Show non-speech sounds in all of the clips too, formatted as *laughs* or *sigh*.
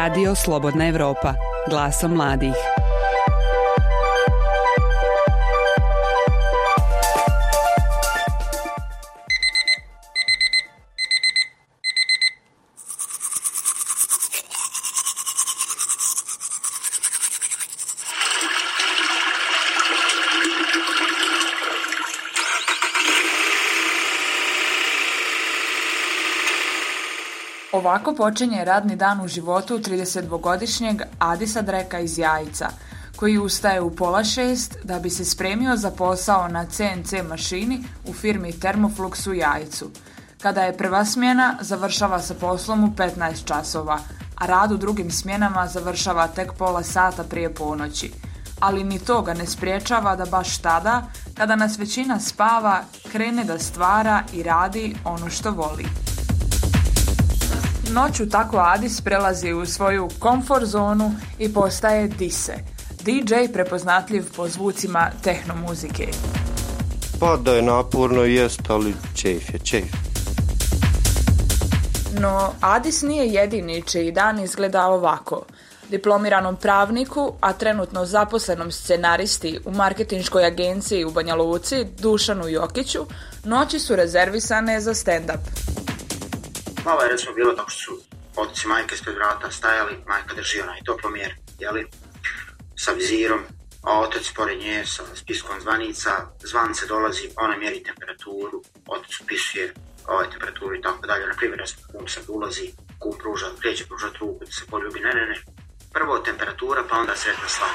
Radio Slobodna Evropa, glasom mladih. Ovako počinje radni dan u životu 32-godišnjeg Adisa Dreka iz Jajca, koji ustaje u pola šest da bi se spremio za posao na CNC mašini u firmi Thermoflux u Jajcu. Kada je prva smjena, završava sa poslom u 15 časova, a rad u drugim smjenama završava tek pola sata prije ponoći. Ali ni to ga ne spriječava da baš tada, kada nas većina spava, krene da stvara i radi ono što voli. Noću tako Adis prelazi u svoju komfort zonu i postaje Dise, DJ prepoznatljiv po zvucima tehno muzike. Pa da je naporno jest, ali čef je čef. No, Adis nije jedini čiji dan izgleda ovako. Diplomiranom pravniku, a trenutno zaposlenom scenaristi u marketinškoj agenciji u Banja Luci, Dušanu Jokiću, noći su rezervisane za stand-up. Malo je recimo bilo tako što su otici majke ispred vrata stajali, majka drži onaj toplomjer, jeli, sa vizirom, a otac pored nje sa spiskom zvanica, zvance dolazi, ona mjeri temperaturu, otac upisuje ovaj temperaturu i tako dalje. Na primjer, kum sad ulazi, kum pruža, kreće pružati ruku da se poljubi, ne, ne, ne. Prvo temperatura, pa onda sretna slava.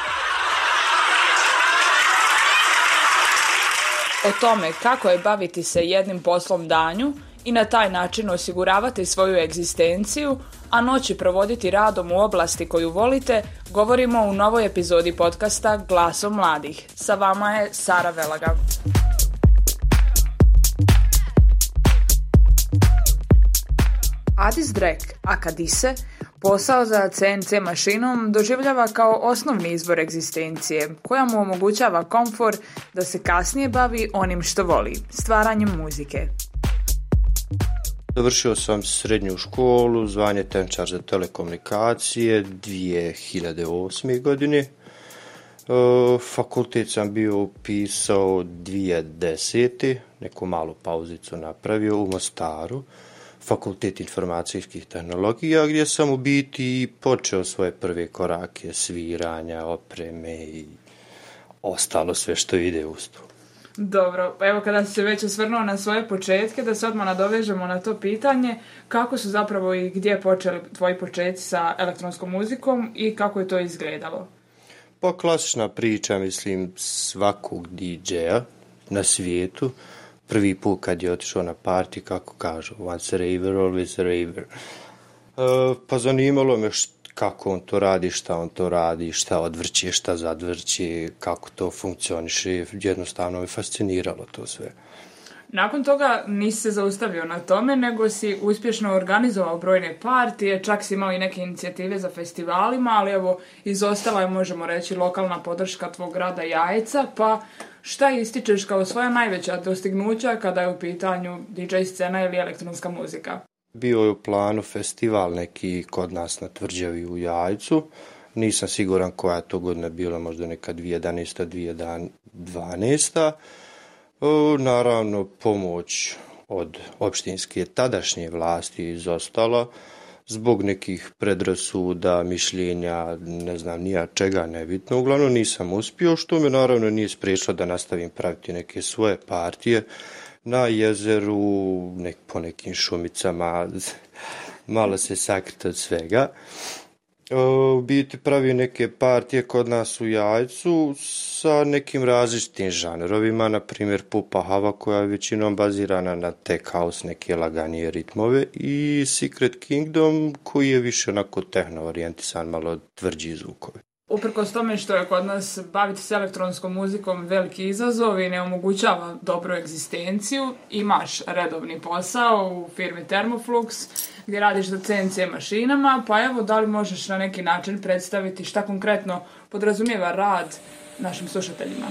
O tome kako je baviti se jednim poslom danju i na taj način osiguravati svoju egzistenciju, a noći provoditi radom u oblasti koju volite, govorimo u novoj epizodi podcasta Glasom mladih. Sa vama je Sara Velaga. Adis Drek, Akadise, posao za CNC mašinom doživljava kao osnovni izbor egzistencije, koja mu omogućava komfor da se kasnije bavi onim što voli, stvaranjem muzike. Završio sam srednju školu, zvanje tenčar za telekomunikacije 2008. godine. E, fakultet sam bio upisao 2010. Neku malu pauzicu napravio u Mostaru. Fakultet informacijskih tehnologija gdje sam u biti počeo svoje prve korake sviranja, opreme i ostalo sve što ide uz to. Dobro, evo kada se već osvrnuo na svoje početke, da se odmah nadovežemo na to pitanje, kako su zapravo i gdje počeli tvoji početci sa elektronskom muzikom i kako je to izgledalo? Pa klasična priča, mislim, svakog DJ-a na svijetu. Prvi put kad je otišao na party, kako kažu, once raver, always raver. E, pa zanimalo me što kako on to radi, šta on to radi, šta odvrće, šta zadvrće, kako to funkcioniše, jednostavno me fasciniralo to sve. Nakon toga nisi se zaustavio na tome, nego si uspješno organizovao brojne partije, čak si imao i neke inicijative za festivalima, ali evo, izostala je, možemo reći, lokalna podrška tvog grada Jajca, pa šta ističeš kao svoja najveća dostignuća kada je u pitanju DJ scena ili elektronska muzika? Bio je u planu festival neki kod nas na tvrđavi u Jajcu. Nisam siguran koja je to godina bila, možda neka 2011. 2012. Naravno, pomoć od opštinske tadašnje vlasti je izostala zbog nekih predrasuda, mišljenja, ne znam nija čega nebitno. Uglavnom nisam uspio, što me naravno nije spriječilo da nastavim praviti neke svoje partije na jezeru, nek, po nekim šumicama, *laughs* malo se sakriti od svega. U biti pravi neke partije kod nas u Jajcu sa nekim različitim žanrovima, na primjer Pupa Hava koja je većinom bazirana na tech house, neke laganije ritmove i Secret Kingdom koji je više onako tehno orijentisan, malo tvrđi zvukovi. Uprkos tome što je kod nas baviti se elektronskom muzikom veliki izazov i ne omogućava dobru egzistenciju, imaš redovni posao u firmi Thermoflux gdje radiš CNC mašinama, pa evo da li možeš na neki način predstaviti šta konkretno podrazumijeva rad našim slušateljima?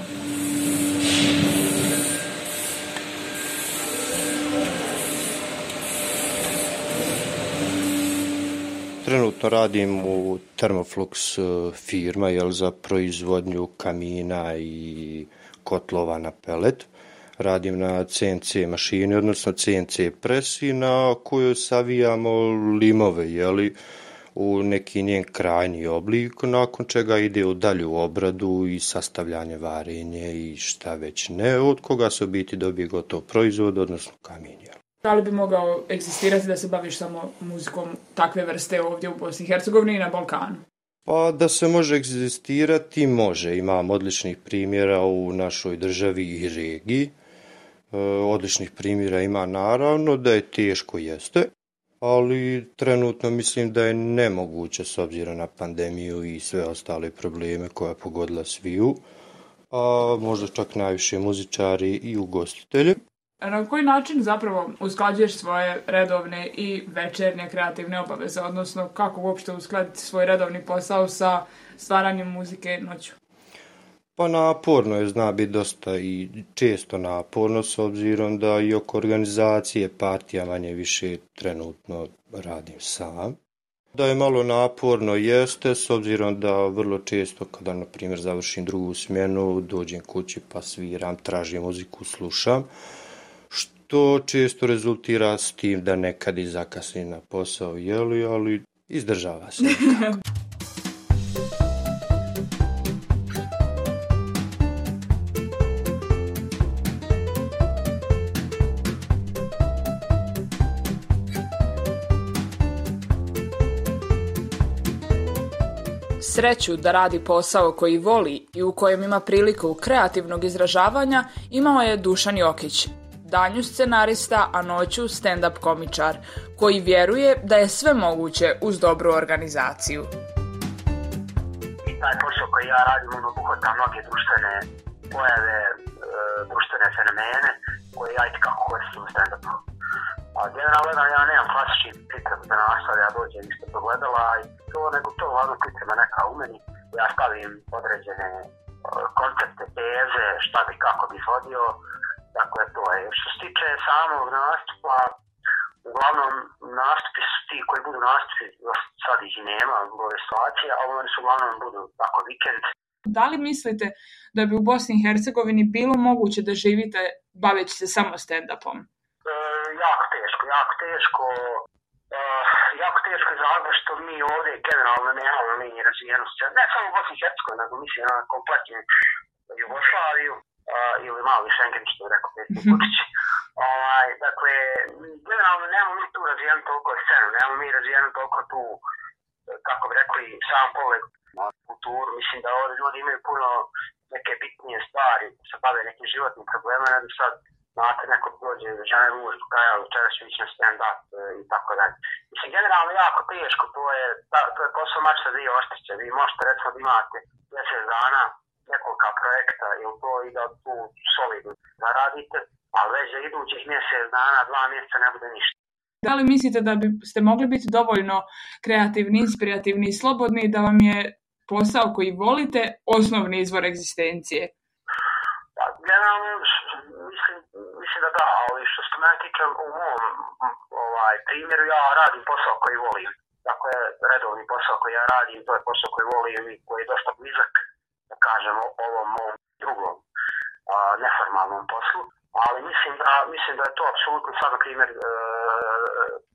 Trenutno radim u Thermoflux e, firma jel, za proizvodnju kamina i kotlova na pelet. Radim na CNC mašini, odnosno CNC presi na kojoj savijamo limove, jeli, u neki njen krajni oblik, nakon čega ide u dalju obradu i sastavljanje varenje i šta već ne, od koga se biti dobije gotov proizvod, odnosno kamin. Da li bi mogao egzistirati da se baviš samo muzikom takve vrste ovdje u Bosni i Hercegovini i na Balkanu? Pa da se može egzistirati, može. Imam odličnih primjera u našoj državi i regiji. E, odličnih primjera ima naravno, da je teško jeste, ali trenutno mislim da je nemoguće s obzirom na pandemiju i sve ostale probleme koja je pogodila sviju, a možda čak najviše muzičari i ugostitelje. Na koji način zapravo usklađuješ svoje redovne i večernje kreativne obaveze, odnosno kako uopšte uskladiti svoj redovni posao sa stvaranjem muzike noću? Pa naporno je, zna biti dosta i često naporno s obzirom da i oko organizacije partija manje više trenutno radim sam. Da je malo naporno jeste, s obzirom da vrlo često kada, na primjer, završim drugu smjenu, dođem kući pa sviram, tražim muziku, slušam što često rezultira s tim da nekad i zakasni na posao, jeli, ali izdržava se. *laughs* Sreću da radi posao koji voli i u kojem ima priliku kreativnog izražavanja imao je Dušan Jokić, danju scenarista, a noću stand-up komičar, koji vjeruje da je sve moguće uz dobru organizaciju. I taj posao koji ja radim, on obuhvata mnoge društvene pojave, e, društvene fenomene koje ja i kako koristim u stand-upu. A generalno ja nemam klasični priprem za nastav, ja dođem isto pogledala i to, nego to uglavnom priprema neka u meni. Ja stavim određene e, koncepte, teze, šta bi, kako bi vodio, Dakle, to je. Što se tiče samog nastupa, uglavnom nastupi su ti koji budu nastupi, sad ih i nema zbog ove situacije, ali oni su uglavnom budu tako vikend. Da li mislite da bi u Bosni i Hercegovini bilo moguće da živite baveći se samo stand-upom? E, jako teško, jako teško. E, jako teško je zato što mi ovdje generalno nemamo mi razvijenost. Ne samo u Bosni i Hercegovini, nego mislim na kompletnu Jugoslaviju uh, ili mali Schengen, što je rekao predsjednik Vučić. ovaj, dakle, generalno nemamo mi tu razvijenu toliko scenu, nemamo mi razvijenu toliko tu, kako bi rekli, sam pogled na kulturu. Mislim da ovdje ljudi imaju puno neke bitnije stvari, se bave nekim životnim problemima, ne da sad znate, neko dođe, žene muž, kaja, večera ću ići na stand-up e, i tako dalje. Mislim, generalno jako teško, to je, to je posao mača dvije oštrice. Vi možete recimo da imate mjesec dana nekoliko projekta ili to i da tu solidno zaradite, ali već za idućih mjesec dana, dva mjeseca ne bude ništa. Da li mislite da biste mogli biti dovoljno kreativni, inspirativni i slobodni da vam je posao koji volite osnovni izvor egzistencije? Pa, generalno, mislim, mislim da da, ali što se mene tiče u mom ovaj, primjeru, ja radim posao koji volim. Dakle, redovni posao koji ja radim, to je posao koji volim i koji je dosta blizak kažemo, ovom mom drugom a, neformalnom poslu. Ali mislim da, mislim da je to apsolutno sad, na primjer, e,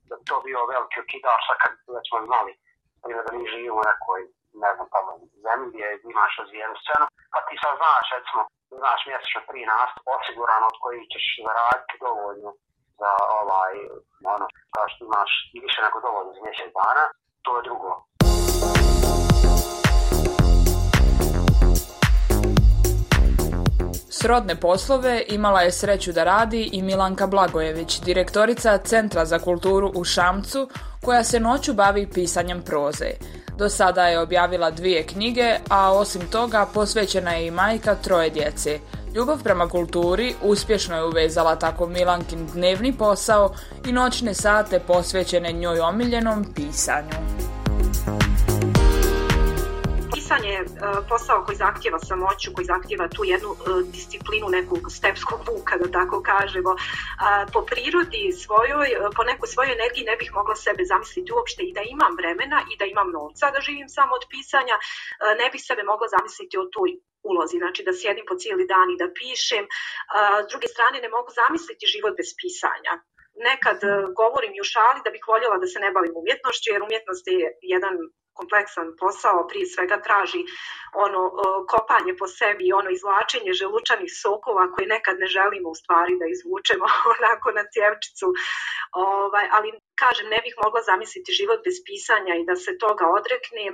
da to bio veliki okidač sad kad smo znali primjer, da mi živimo u nekoj, ne znam, tamo zemlji gdje imaš razvijenu scenu, pa ti sad znaš, recimo, znaš mjesečno tri nastup osigurano od kojih ćeš zaraditi dovoljno za ovaj, ono, kao što imaš više nego dovoljno za mjesec dana, to je drugo. Srodne poslove imala je sreću da radi i Milanka Blagojević, direktorica Centra za kulturu u Šamcu, koja se noću bavi pisanjem proze. Do sada je objavila dvije knjige, a osim toga posvećena je i majka troje djece. Ljubav prema kulturi uspješno je uvezala tako Milankin dnevni posao i noćne sate posvećene njoj omiljenom pisanju pisanje je posao koji zahtjeva samoću, koji zahtjeva tu jednu disciplinu nekog stepskog vuka, da tako kažemo. Po prirodi svojoj, po nekoj svojoj energiji ne bih mogla sebe zamisliti uopšte i da imam vremena i da imam novca da živim samo od pisanja, ne bih sebe mogla zamisliti o toj ulozi, znači da sjedim po cijeli dan i da pišem. S druge strane ne mogu zamisliti život bez pisanja nekad govorim i u šali da bih voljela da se ne bavim umjetnošću, jer umjetnost je jedan kompleksan posao, prije svega traži ono kopanje po sebi i ono izvlačenje želučanih sokova koje nekad ne želimo u stvari da izvučemo *laughs* onako na cjevčicu. Ovaj, ali kažem, ne bih mogla zamisliti život bez pisanja i da se toga odreknem,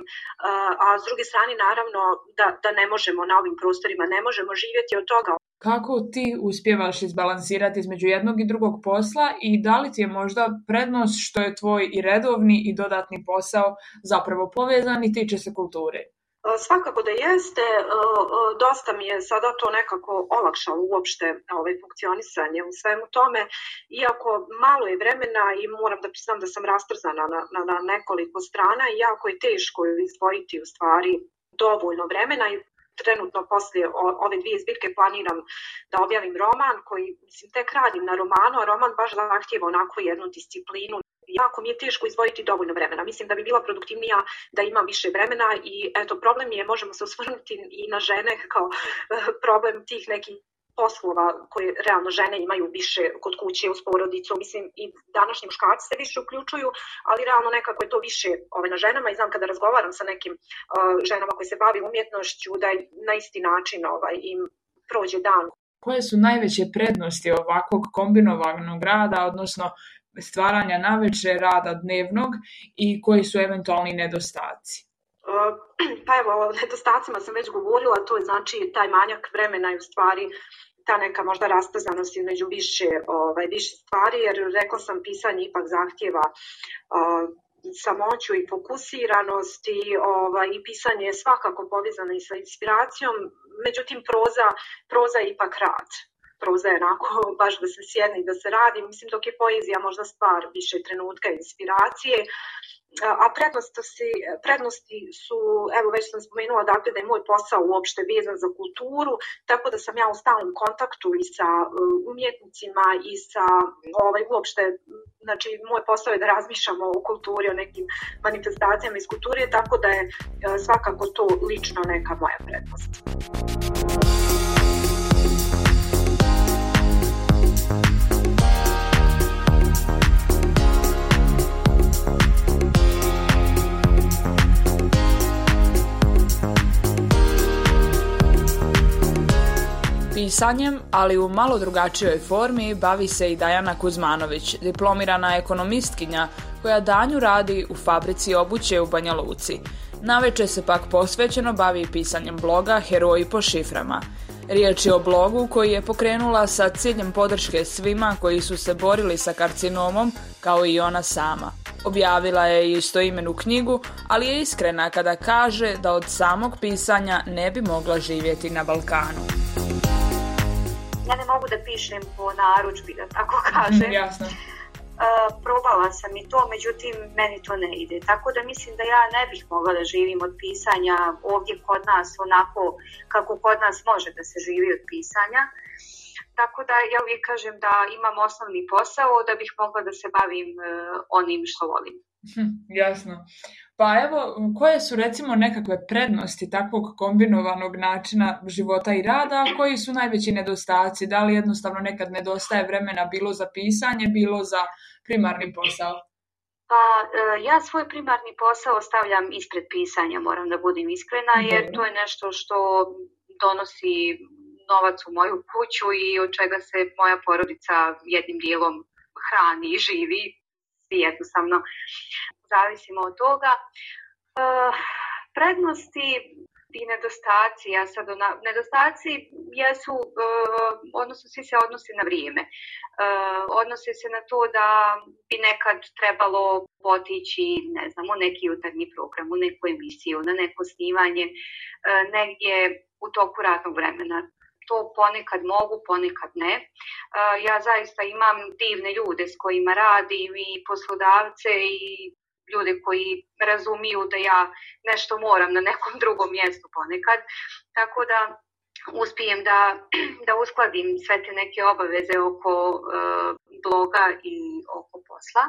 a s druge strane naravno da, da ne možemo na ovim prostorima, ne možemo živjeti od toga. Kako ti uspjevaš izbalansirati između jednog i drugog posla i da li ti je možda prednost što je tvoj i redovni i dodatni posao zapravo povezan i tiče se kulture? Svakako da jeste, dosta mi je sada to nekako olakšalo uopšte ovaj, funkcionisanje u svemu tome, iako malo je vremena i moram da priznam da sam rastrzana na, na, na nekoliko strana i jako je teško izdvojiti u stvari dovoljno vremena i trenutno poslije ove dvije zbirke planiram da objavim roman koji, mislim, tek radim na romanu, a roman baš zahtjeva onako jednu disciplinu. Jako mi je teško izvojiti dovoljno vremena. Mislim da bi bila produktivnija da imam više vremena i eto, problem je, možemo se osvrnuti i na žene kao problem tih nekih poslova koje realno žene imaju više kod kuće uz porodicu, mislim i današnji muškarci se više uključuju, ali realno nekako je to više ove, na ženama i znam kada razgovaram sa nekim uh, ženama koji se bavi umjetnošću da na isti način ovaj, im prođe dan. Koje su najveće prednosti ovakvog kombinovanog rada, odnosno stvaranja naveče rada dnevnog i koji su eventualni nedostaci? *clears throat* Pa evo, o nedostacima sam već govorila, to je znači taj manjak vremena i u stvari ta neka možda rastazanost između više, ovaj, više stvari, jer rekla sam pisanje ipak zahtjeva uh, samoću i fokusiranost i, ovaj, i pisanje je svakako povezano i sa inspiracijom, međutim proza, proza je ipak rad. Proza je onako *laughs* baš da se sjedne i da se radi, mislim dok je poezija možda stvar više trenutka inspiracije, a prednosti, prednosti su, evo već sam spomenula dakle da je moj posao uopšte vezan za kulturu, tako da sam ja u stalnom kontaktu i sa uh, umjetnicima i sa ovaj, uopšte, znači moj posao je da razmišljamo o kulturi, o nekim manifestacijama iz kulture, tako da je uh, svakako to lično neka moja prednost. Pisanjem, ali u malo drugačijoj formi, bavi se i Dajana Kuzmanović, diplomirana ekonomistkinja koja danju radi u fabrici obuće u Banja Luci. Naveče se pak posvećeno bavi pisanjem bloga Heroji po šiframa. Riječ je o blogu koji je pokrenula sa ciljem podrške svima koji su se borili sa karcinomom kao i ona sama. Objavila je istoimenu knjigu, ali je iskrena kada kaže da od samog pisanja ne bi mogla živjeti na Balkanu ja ne mogu da pišem po naručbi, da tako *laughs* kažem. Jasno. Uh, probala sam i to, međutim meni to ne ide. Tako da mislim da ja ne bih mogla da živim od pisanja ovdje kod nas onako kako kod nas može da se živi od pisanja. Tako da ja uvijek kažem da imam osnovni posao da bih mogla da se bavim uh, onim što volim. Hm, *laughs* jasno. Pa evo, koje su recimo nekakve prednosti takvog kombinovanog načina života i rada, a koji su najveći nedostaci? Da li jednostavno nekad nedostaje vremena bilo za pisanje, bilo za primarni posao? Pa e, ja svoj primarni posao stavljam ispred pisanja, moram da budem iskrena, jer to je nešto što donosi novac u moju kuću i od čega se moja porodica jednim dijelom hrani i živi, jednostavno zavisimo od toga. Uh, prednosti i nedostaci, ja sad nedostaci jesu, uh, odnosno svi se odnosi na vrijeme. Uh, odnosi se na to da bi nekad trebalo potići, ne znam, u neki jutarnji program, u neku emisiju, na neko snimanje, negdje u toku radnog vremena to ponekad mogu, ponekad ne. Ja zaista imam divne ljude s kojima radim i poslodavce i ljude koji razumiju da ja nešto moram na nekom *laughs* drugom mjestu ponekad. Tako da uspijem da, *clears throat* da uskladim sve te neke obaveze oko e, bloga i oko posla.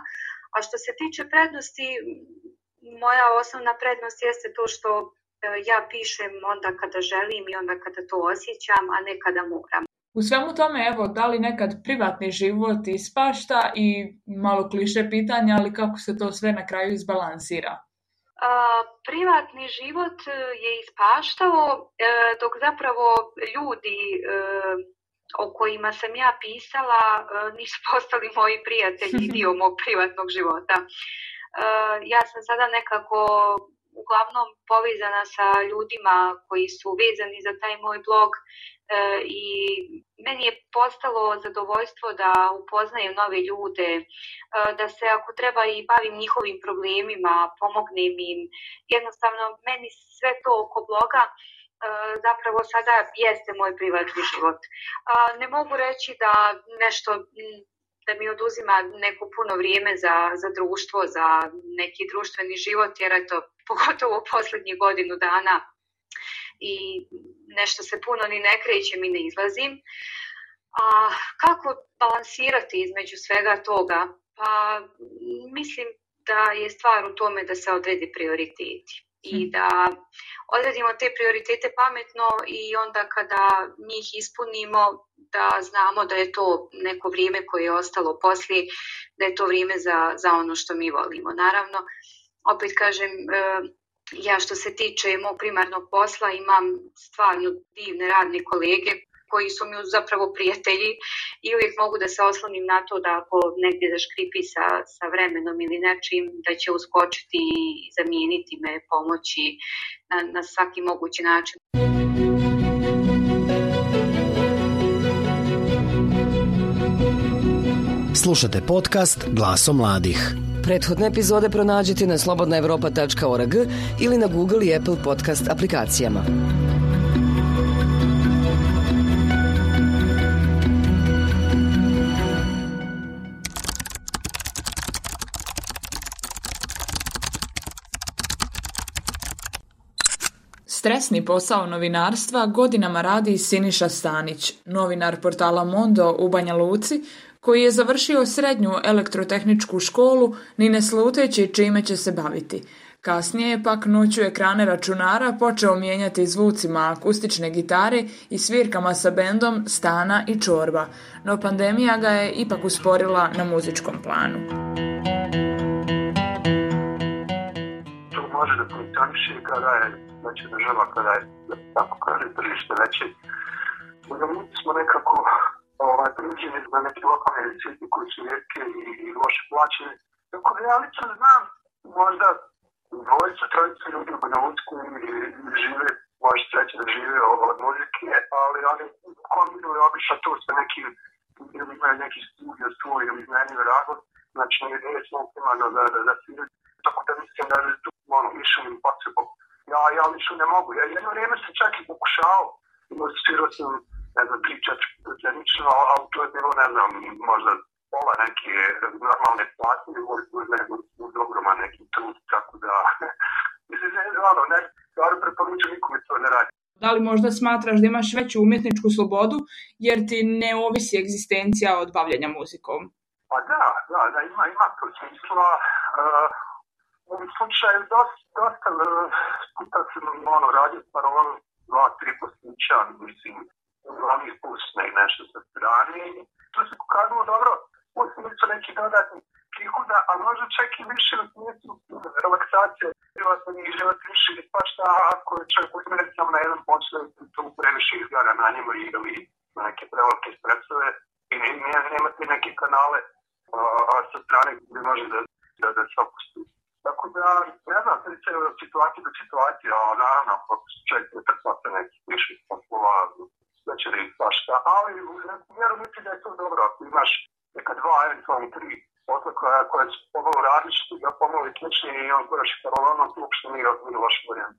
A što se tiče prednosti, moja osnovna prednost jeste to što e, ja pišem onda kada želim i onda kada to osjećam, a ne kada moram. U svemu tome, evo, da li nekad privatni život ispašta i malo kliše pitanja, ali kako se to sve na kraju izbalansira? A, privatni život e, je ispaštao, e, dok zapravo ljudi e, o kojima sam ja pisala nisu *laughs* postali moji prijatelji *laughs* dio mog privatnog života. Ja sam sada nekako uglavnom povezana sa ljudima koji su vezani za taj moj blog E, i meni je postalo zadovoljstvo da upoznajem nove ljude, e, da se ako treba i bavim njihovim problemima, pomognem im. Jednostavno, meni sve to oko bloga e, zapravo sada jeste moj privatni život. Ne mogu reći da nešto da mi oduzima neko puno vrijeme za, za društvo, za neki društveni život, jer eto, pogotovo u posljednjih godinu dana i nešto se puno ni ne krećem i ne izlazim. A kako balansirati između svega toga? Pa mislim da je stvar u tome da se odredi prioriteti i hm. da odredimo te prioritete pametno i onda kada njih ispunimo da znamo da je to neko vrijeme koje je ostalo poslije, da je to vrijeme za, za ono što mi volimo. Naravno, opet kažem, e, ja što se tiče mog primarnog posla imam stvarno divne radne kolege koji su mi zapravo prijatelji i uvijek mogu da se oslonim na to da ako negdje zaškripi sa, sa vremenom ili nečim da će uskočiti i zamijeniti me, pomoći na, na svaki mogući način. Slušate podcast Glaso mladih. Prethodne epizode pronađite na slobodnaevropa.org ili na Google i Apple podcast aplikacijama. Stresni posao novinarstva godinama radi Siniša Stanić, novinar portala Mondo u Banja Luci, koji je završio srednju elektrotehničku školu ni ne sluteći čime će se baviti. Kasnije je pak noću ekrane računara počeo mijenjati zvucima akustične gitare i svirkama sa bendom Stana i Čorba, no pandemija ga je ipak usporila na muzičkom planu. To može da funkcioniše kada je znači država, kada je tako kaže tržište veće. smo nekako ovaj, priđeni na neke lokalne recite koji su rijetke i, i loše plaćene. Tako da ja lično znam, možda dvojica, trojica ljudi u Banja žive, može sreće da žive od muzike, ali oni kombinuju obično to sa nekim ili imaju neki studio svoj ili iznajmljuju razlog, znači ne je smo da, da, da sviraju. Tako da mislim da je tu ono, mišljenim potrebom. Ja, ja lično ne mogu. Ja jedno vrijeme sam čak i pokušao, svirao sam ne znam, pričač zanično, ali to je bilo, ne znam, možda pola neke normalne plati, nego uz ogroman neki trud, tako da, *laughs* mislim, ne, ono, ne, stvarno preporuču nikome to ne radi. Da li možda smatraš da imaš veću umjetničku slobodu, jer ti ne ovisi egzistencija od bavljanja muzikom? Pa da, da, da, ima, ima to smisla. Uh, u ovom slučaju dosta, dosta uh, puta sam ono, radio paralelno dva, tri poslića, mislim, glavni pustne i nešto sa strane. To se pokazalo dobro, osim su neki dodatni prihoda, a možda čak i više u smislu relaksacije privatnog i život više pa šta ako je čovjek usmeren samo na jedan posao to previše izgleda na njemu ili na neke prevelike stresove i ne, ne, nemate neke kanale a, a sa strane gdje može da, da, da se opusti. Tako da, ne znam, se će od situacije do situacije, a naravno, ako čovjek ne trpa se nekih viših poslova, da će reći svašta, ali vjeru mislim da je to dobro ako imaš neka dva, eventualno tri posla koja, koja su pomalo različiti, da pomalo slični i on guraš paralelno, to uopšte nije, loš varijant.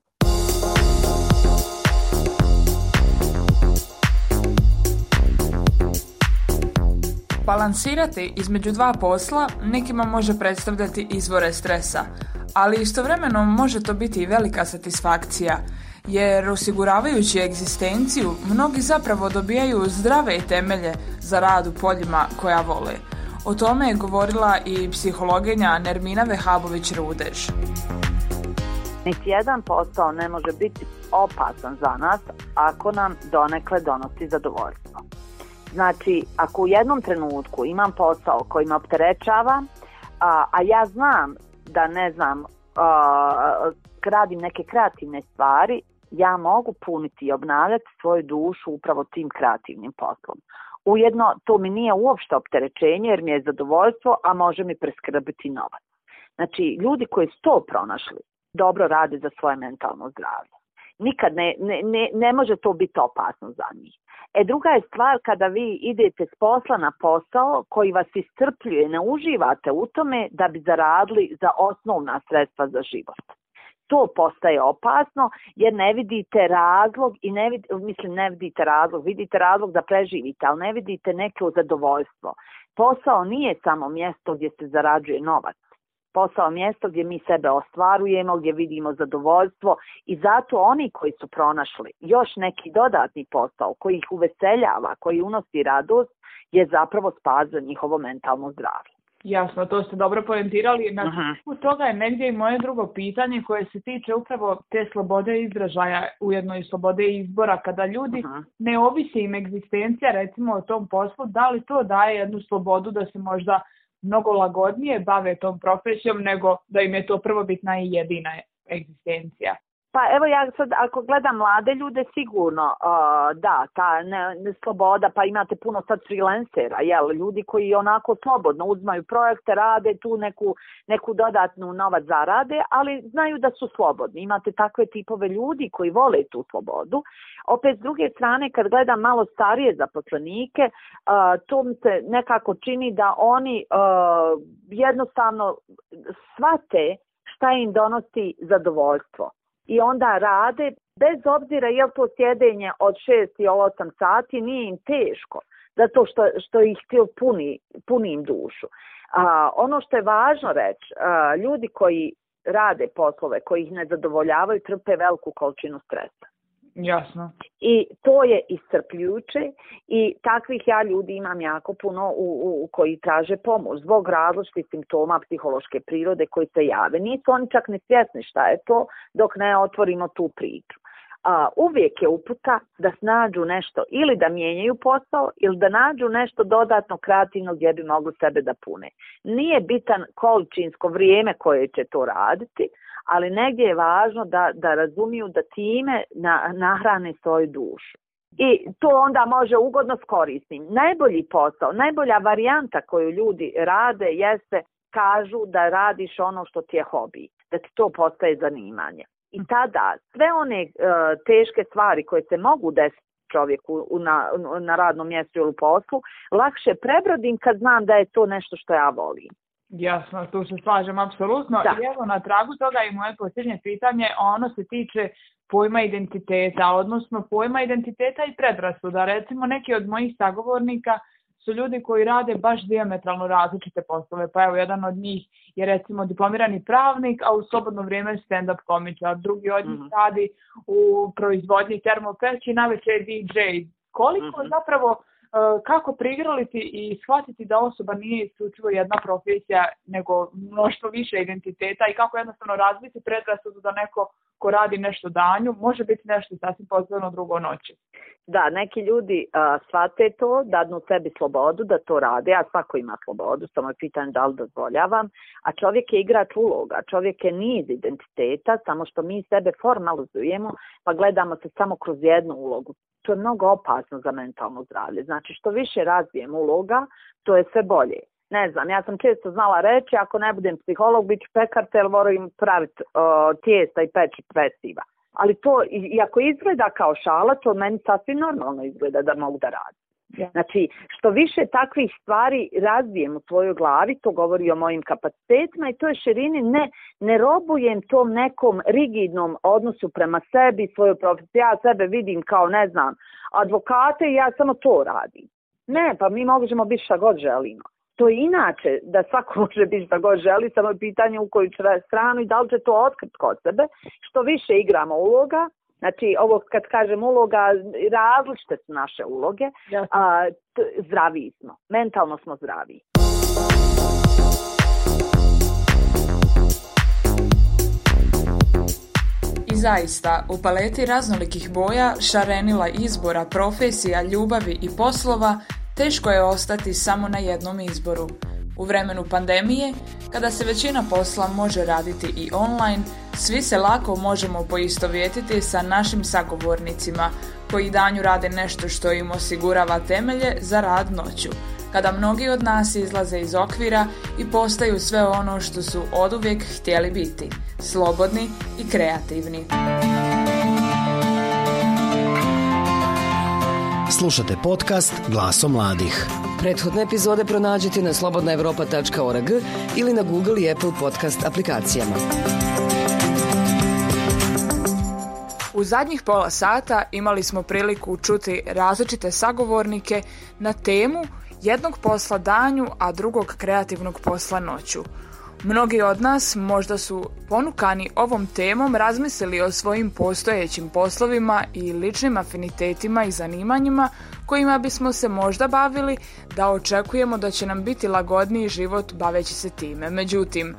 Balansirati između dva posla nekima može predstavljati izvore stresa, ali istovremeno može to biti i velika satisfakcija, jer osiguravajući egzistenciju mnogi zapravo dobijaju zdrave temelje za rad u poljima koja vole. O tome je govorila i psihologinja Nermina Vehabović-Rudež. Niti jedan posao ne može biti opasan za nas ako nam donekle donosi zadovoljstvo. Znači, ako u jednom trenutku imam posao koji me opterećava, a, a ja znam da ne znam, a, radim neke kreativne stvari, ja mogu puniti i obnavljati svoju dušu upravo tim kreativnim poslom. Ujedno, to mi nije uopšte opterećenje jer mi je zadovoljstvo, a može mi preskrbiti novac. Znači, ljudi koji su to pronašli, dobro rade za svoje mentalno zdravlje. Nikad ne, ne, ne, ne može to biti opasno za njih. E druga je stvar kada vi idete s posla na posao koji vas istrpljuje, ne uživate u tome da bi zaradili za osnovna sredstva za život. To postaje opasno jer ne vidite razlog i ne vid, mislim ne vidite razlog, vidite razlog da preživite, ali ne vidite neko zadovoljstvo. Posao nije samo mjesto gdje se zarađuje novac posao mjesto gdje mi sebe ostvarujemo, gdje vidimo zadovoljstvo i zato oni koji su pronašli još neki dodatni posao koji ih uveseljava, koji unosi radost, je zapravo spas za njihovo mentalno zdravlje. Jasno, to ste dobro pojentirali. Na uh-huh. toga je negdje i moje drugo pitanje koje se tiče upravo te slobode izražaja, ujedno i slobode izbora. Kada ljudi ne ovisi im egzistencija recimo o tom poslu, da li to daje jednu slobodu da se možda mnogo lagodnije bave tom profesijom nego da im je to prvobitna i jedina egzistencija. Pa evo ja sad ako gledam mlade ljude sigurno uh, da ta ne, ne sloboda pa imate puno sad freelancera jel ljudi koji onako slobodno uzmaju projekte rade tu neku, neku dodatnu novac zarade ali znaju da su slobodni. Imate takve tipove ljudi koji vole tu slobodu. Opet s druge strane kad gledam malo starije zaposlenike uh, to mi se nekako čini da oni uh, jednostavno svate šta im donosi zadovoljstvo i onda rade, bez obzira je li to sjedenje od 6 i 8 sati, nije im teško, zato što, što ih puni, puni im dušu. A, ono što je važno reći, ljudi koji rade poslove, koji ih ne zadovoljavaju, trpe veliku količinu stresa. Jasno. I to je iscrpljujuće i takvih ja ljudi imam jako puno u, u, koji traže pomoć zbog različitih simptoma psihološke prirode koji se jave. Nisu oni čak ni svjesni šta je to dok ne otvorimo tu priču. A, uvijek je uputa da snađu nešto ili da mijenjaju posao ili da nađu nešto dodatno kreativno gdje bi mogli sebe da pune. Nije bitan količinsko vrijeme koje će to raditi, ali negdje je važno da, da razumiju da time na, nahrane svoju dušu. I to onda može ugodno s korisnim. Najbolji posao, najbolja varijanta koju ljudi rade jeste kažu da radiš ono što ti je hobi, da ti to postaje zanimanje. I tada sve one uh, teške stvari koje se mogu desiti čovjeku na, na radnom mjestu ili poslu, lakše prebrodim kad znam da je to nešto što ja volim. Jasno, tu se slažem apsolutno. Da. I evo na tragu toga i moje posljednje pitanje, ono se tiče pojma identiteta, odnosno pojma identiteta i predrasuda. Recimo neki od mojih sagovornika su ljudi koji rade baš diametralno različite poslove. Pa evo, jedan od njih je recimo diplomirani pravnik, a u slobodno vrijeme stand-up komičar. Drugi od njih mm -hmm. radi u proizvodnji termopeći, najveće je DJ. Koliko mm -hmm. zapravo kako prigraliti i shvatiti da osoba nije isključivo jedna profesija, nego mnoštvo više identiteta i kako jednostavno razviti predrasudu da neko ko radi nešto danju može biti nešto sasvim pozivno drugo noći. Da, neki ljudi uh, shvate to, dadnu sebi slobodu da to rade, a svako ima slobodu, samo je pitanje da li dozvoljavam, a čovjek je igrač uloga, čovjek je niz identiteta, samo što mi sebe formalizujemo, pa gledamo se samo kroz jednu ulogu to je mnogo opasno za mentalno zdravlje. Znači što više razvijem uloga, to je sve bolje. Ne znam, ja sam često znala reći, ako ne budem psiholog, bit ću pekarca jer moram praviti tijesta i peći peciva. Ali to, iako izgleda kao šala, to meni sasvim normalno izgleda da mogu da radim. Znači, što više takvih stvari razvijem u svojoj glavi, to govori o mojim kapacitetima i to je širini, ne, ne robujem tom nekom rigidnom odnosu prema sebi, svoju profesiju. Ja sebe vidim kao, ne znam, advokate i ja samo to radim. Ne, pa mi možemo biti šta god želimo. To je inače da svako *laughs* može biti šta god želi, samo je pitanje u koju stranu i da li će to otkriti kod sebe. Što više igramo uloga, Znači, ovo kad kažem uloga, različite su naše uloge, a, zdraviji smo, mentalno smo zdraviji. I zaista, u paleti raznolikih boja, šarenila izbora, profesija, ljubavi i poslova, teško je ostati samo na jednom izboru. U vremenu pandemije, kada se većina posla može raditi i online, svi se lako možemo poistovjetiti sa našim sagovornicima koji danju rade nešto što im osigurava temelje za rad noću, kada mnogi od nas izlaze iz okvira i postaju sve ono što su oduvijek htjeli biti, slobodni i kreativni. Slušate podcast Glaso mladih. Prethodne epizode pronađite na slobodnaevropa.org ili na Google i Apple podcast aplikacijama. U zadnjih pola sata imali smo priliku čuti različite sagovornike na temu jednog posla danju, a drugog kreativnog posla noću. Mnogi od nas možda su ponukani ovom temom razmislili o svojim postojećim poslovima i ličnim afinitetima i zanimanjima kojima bismo se možda bavili da očekujemo da će nam biti lagodniji život baveći se time. Međutim,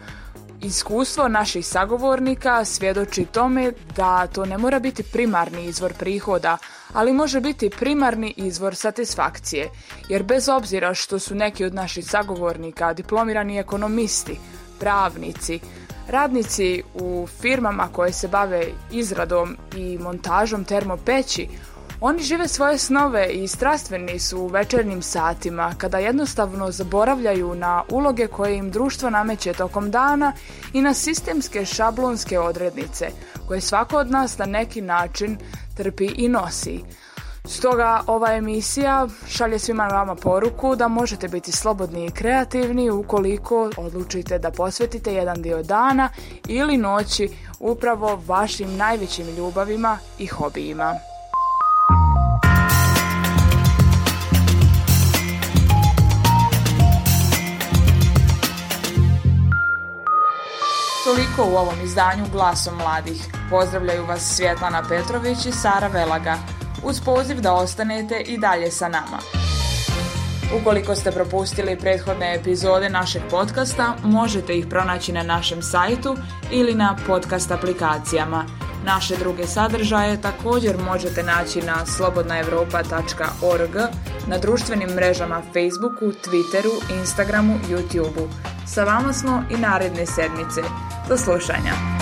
Iskustvo naših sagovornika svjedoči tome da to ne mora biti primarni izvor prihoda, ali može biti primarni izvor satisfakcije, jer bez obzira što su neki od naših sagovornika diplomirani ekonomisti, pravnici, radnici u firmama koje se bave izradom i montažom termopeći, oni žive svoje snove i strastveni su u večernjim satima kada jednostavno zaboravljaju na uloge koje im društvo nameće tokom dana i na sistemske šablonske odrednice koje svako od nas na neki način trpi i nosi. Stoga ova emisija šalje svima vama poruku da možete biti slobodni i kreativni ukoliko odlučite da posvetite jedan dio dana ili noći upravo vašim najvećim ljubavima i hobijima. Toliko u ovom izdanju Glasom mladih. Pozdravljaju vas Svjetlana Petrović i Sara Velaga uz poziv da ostanete i dalje sa nama. Ukoliko ste propustili prethodne epizode našeg podcasta, možete ih pronaći na našem sajtu ili na podcast aplikacijama. Naše druge sadržaje također možete naći na slobodnaevropa.org, na društvenim mrežama Facebooku, Twitteru, Instagramu, YouTubeu. Sa vama smo i naredne sedmice. Do slušanja.